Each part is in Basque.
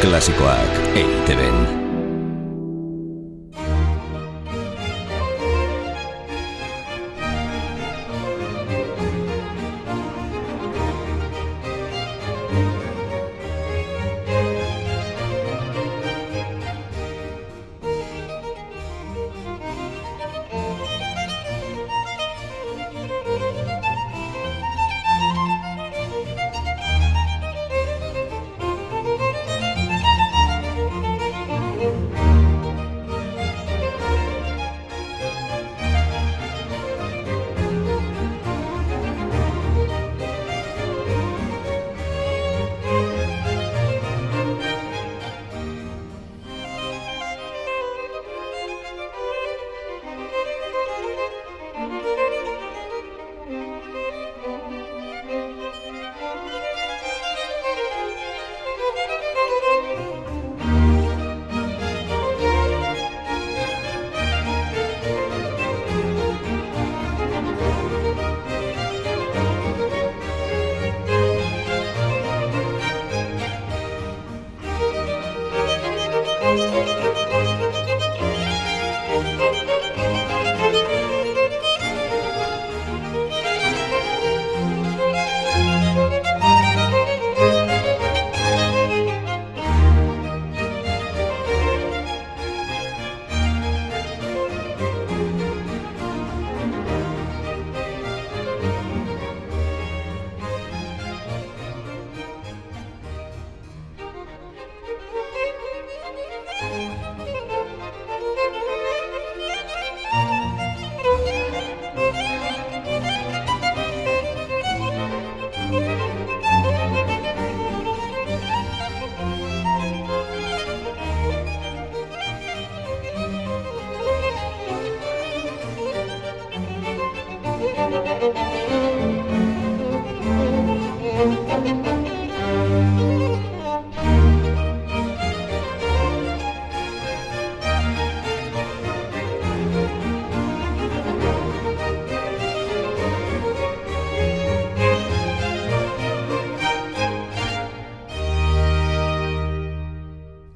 Klasikoak EITB-en.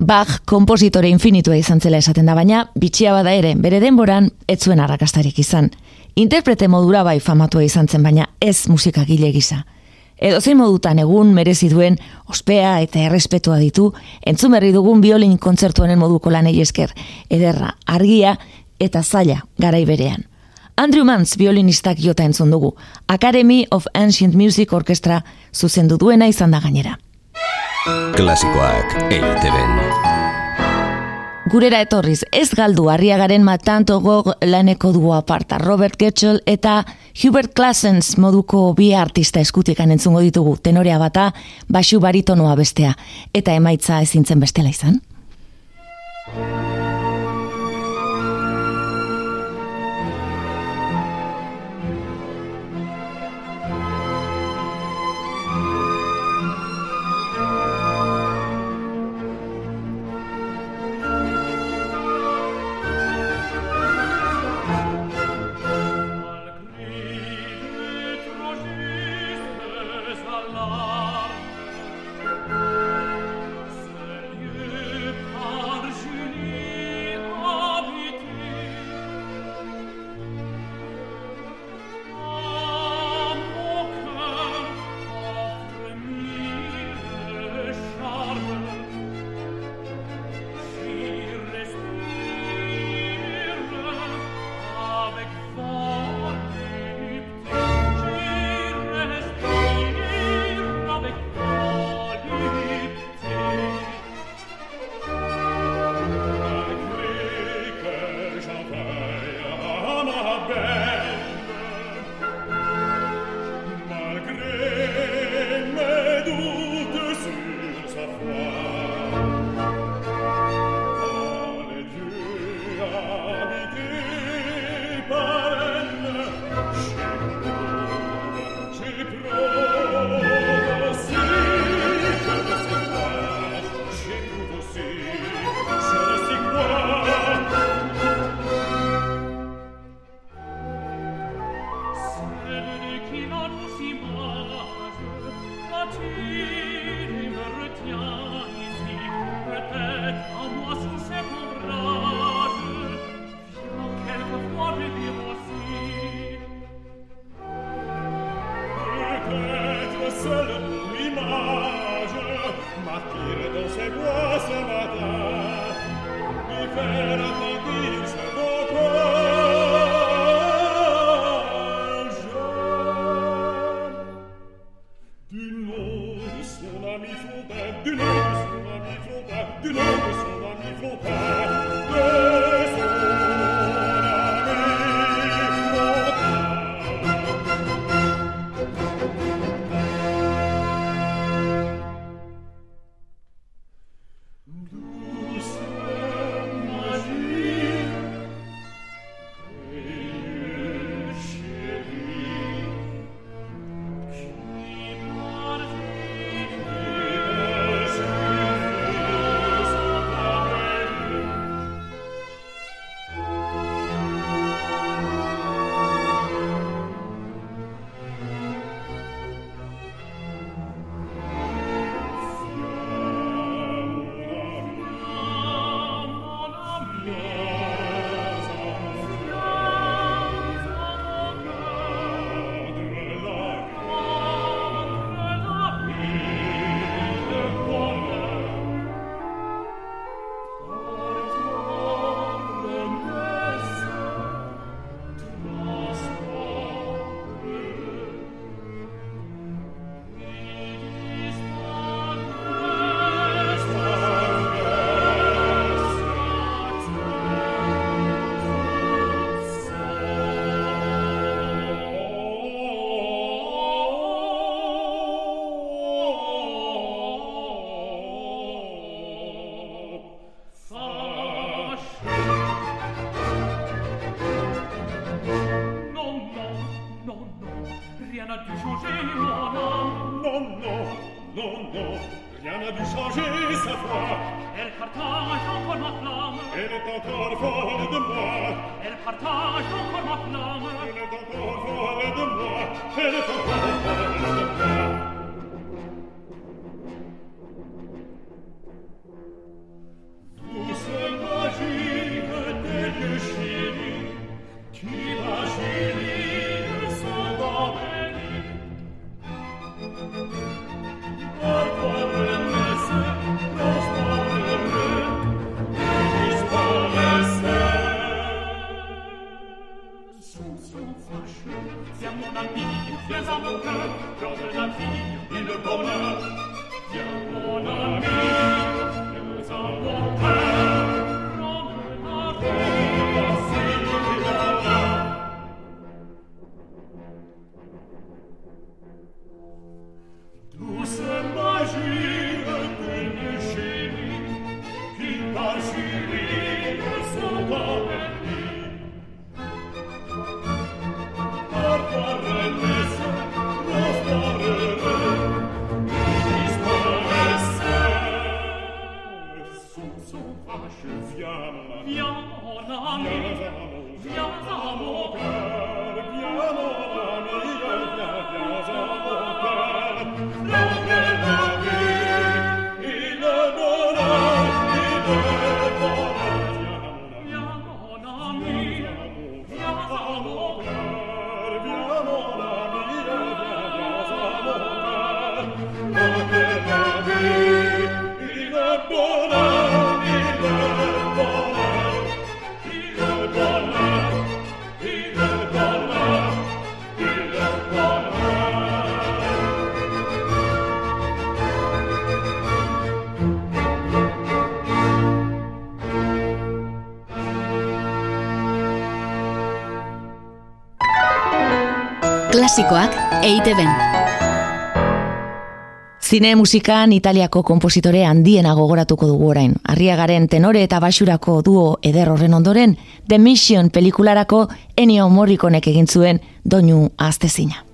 Bach kompositore infinitua izan zela esaten da baina, bitxia bada ere, bere denboran, ez zuen arrakastarik izan. Interprete modura bai famatua izan zen baina ez musika gile gisa. Edo zein modutan egun merezi duen ospea eta errespetua ditu, entzun berri dugun biolin kontzertuanen moduko lanei esker, ederra, argia eta zaila garai berean. Andrew Mans violinistak jota entzun dugu, Academy of Ancient Music Orchestra zuzendu duena izan da gainera. Klasikoak EITB-en. Gurera etorriz, ez galdu harriagaren matanto gog laneko du aparta. Robert Getchell eta Hubert Classens moduko bi artista eskutikan entzungo ditugu. Tenorea bata, basu baritonoa bestea. Eta emaitza ezintzen bestela izan. Viens en Amérique, viens klasikoak eite ben. Zine musikan Italiako kompositore handiena gogoratuko dugu orain. Arriagaren tenore eta basurako duo eder horren ondoren, The Mission pelikularako Ennio Morriconek egin zuen doinu aztezina.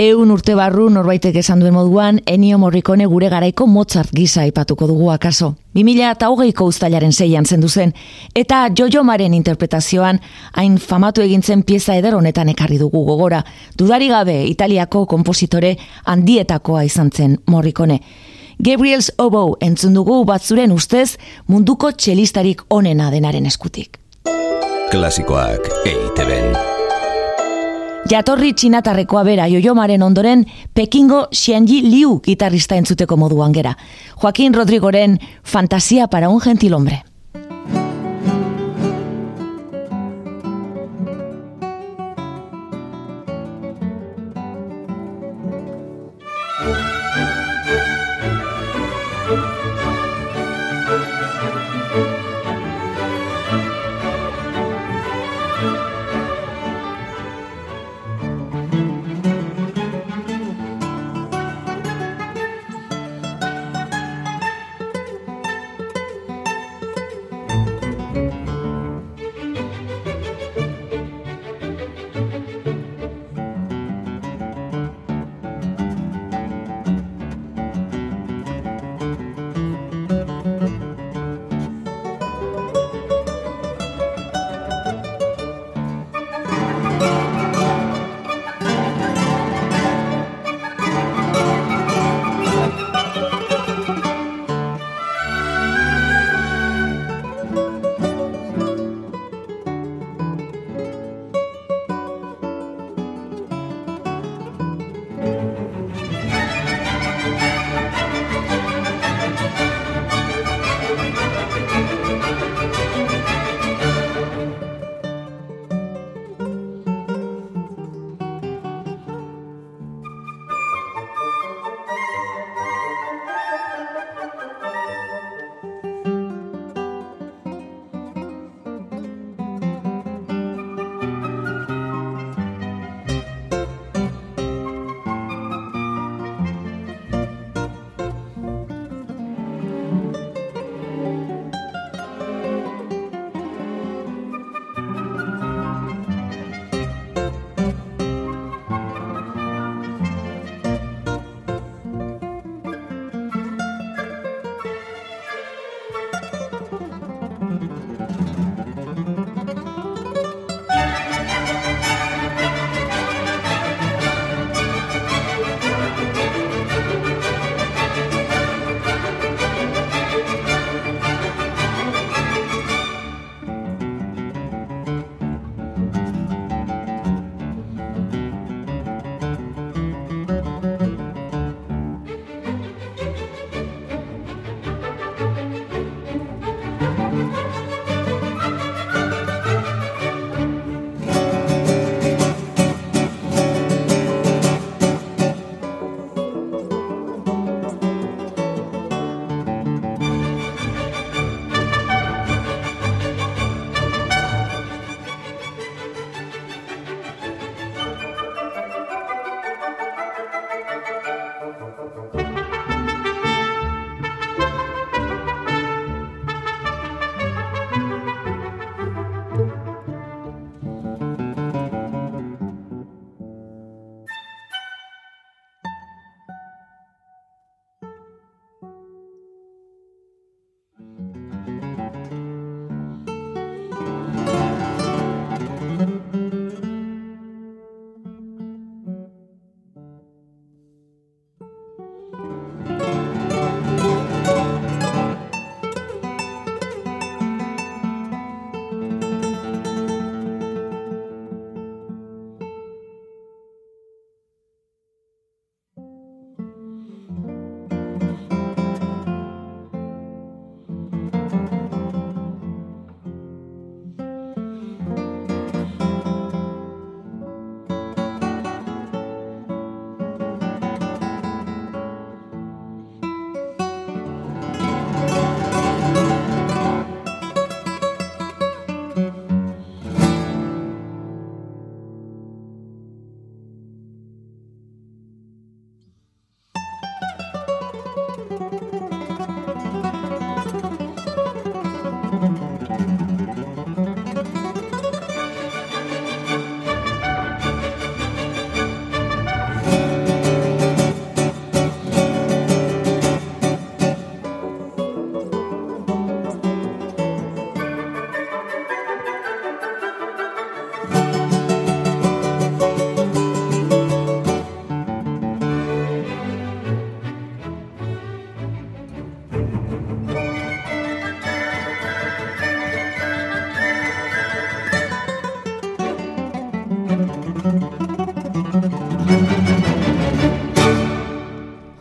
Eun urte barru norbaitek esan duen moduan, Ennio Morricone gure garaiko Mozart gisa aipatuko dugu akaso. 2000 eta hogeiko ustailaren zeian zendu zen, eta Jojo Maren interpretazioan hain famatu egintzen pieza eder honetan ekarri dugu gogora, dudari gabe Italiako kompositore handietakoa izan zen Morricone. Gabriel's Oboe entzun dugu batzuren ustez munduko txelistarik onena denaren eskutik. Klasikoak EITB-en. Jatorri txinatarrekoa bera joiomaren ondoren Pekingo Xianji Liu gitarrista entzuteko moduan gera. Joaquin Rodrigoren Fantasia para un gentil hombre.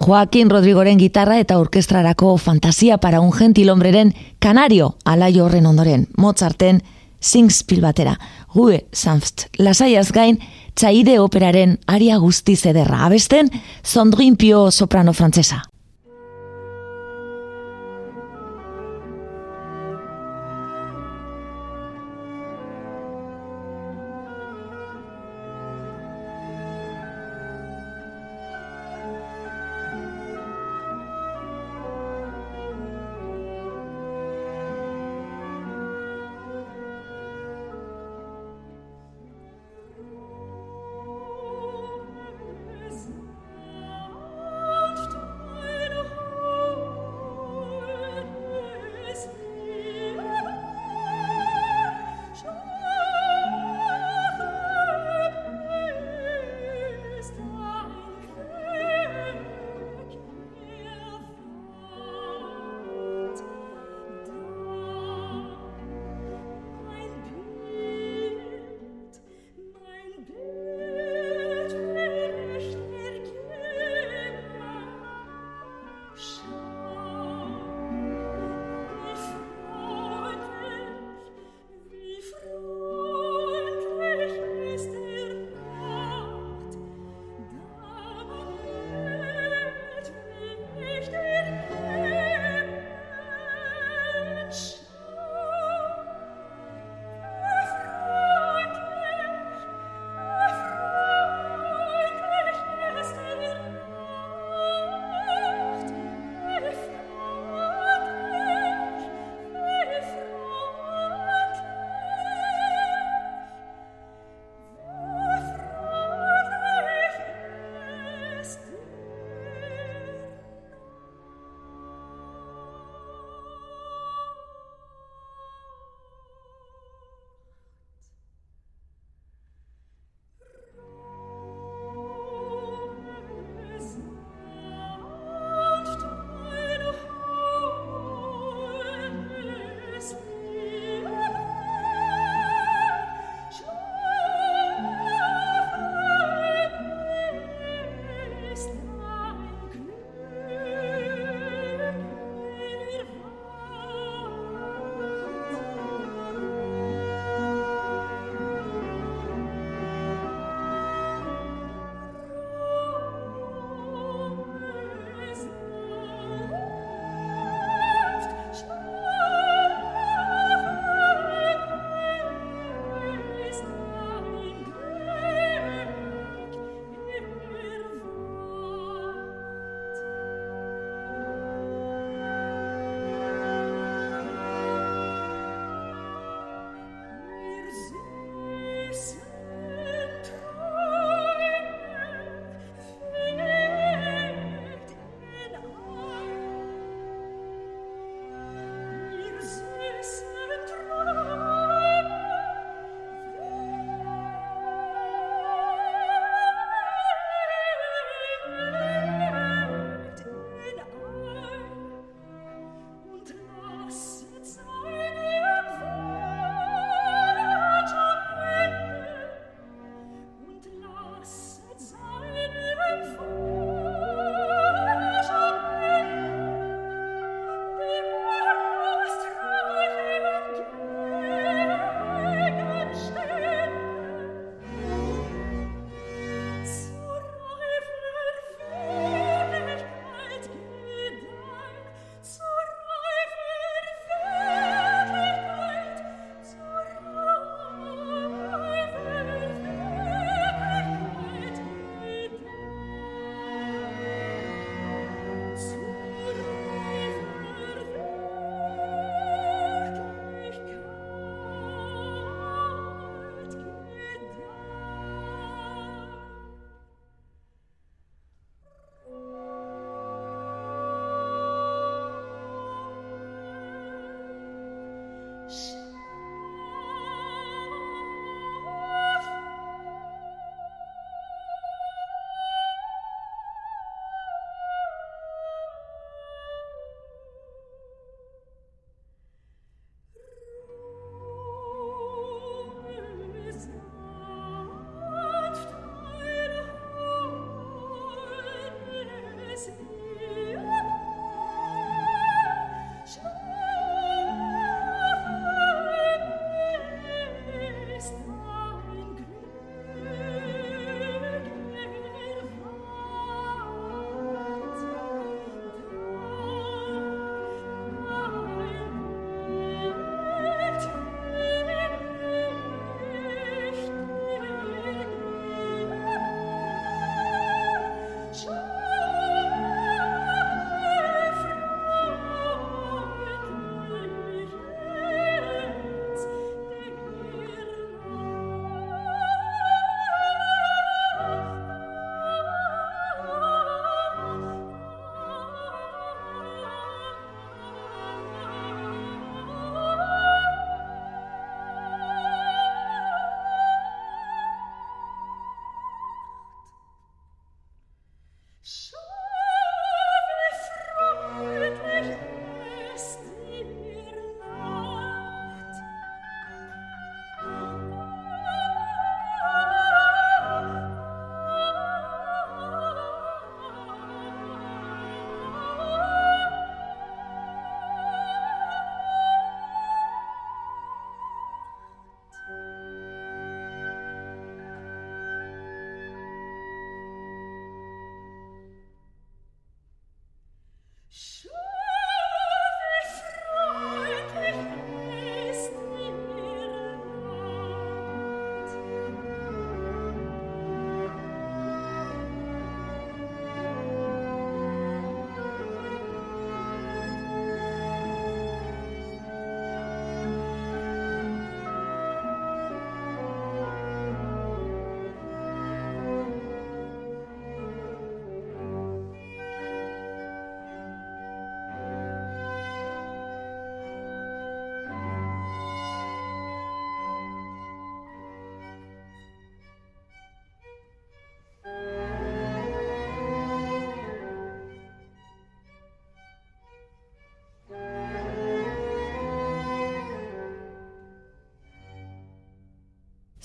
Joaquin Rodrigoren gitarra eta orkestrarako fantasia para un gentil hombreren kanario alaio horren ondoren, Mozarten Singspiel batera. Gue, sanft, lasaiaz gain, txaide operaren aria guzti zederra. Abesten, zondrin pio soprano frantzesa.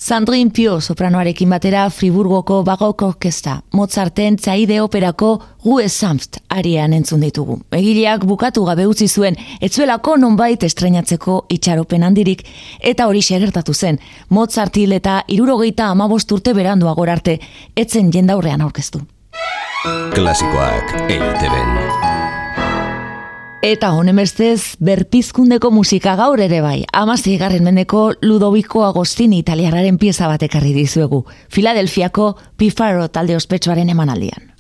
Sandrine Pio sopranoarekin batera Friburgoko bagoko orkesta, Mozarten txaide operako Gue Samft arian entzun ditugu. Egileak bukatu gabe utzi zuen, etzuelako nonbait estrenatzeko itxaropen handirik, eta hori segertatu zen, Mozartil eta irurogeita amabost urte berandu agorarte, etzen jendaurrean aurkeztu. Klasikoak eiteben. Eta honen bestez, berpizkundeko musika gaur ere bai. Amazi garren mendeko Ludoviko Agostini italiararen pieza batekarri dizuegu. Filadelfiako Pifaro talde ospetsuaren emanaldian.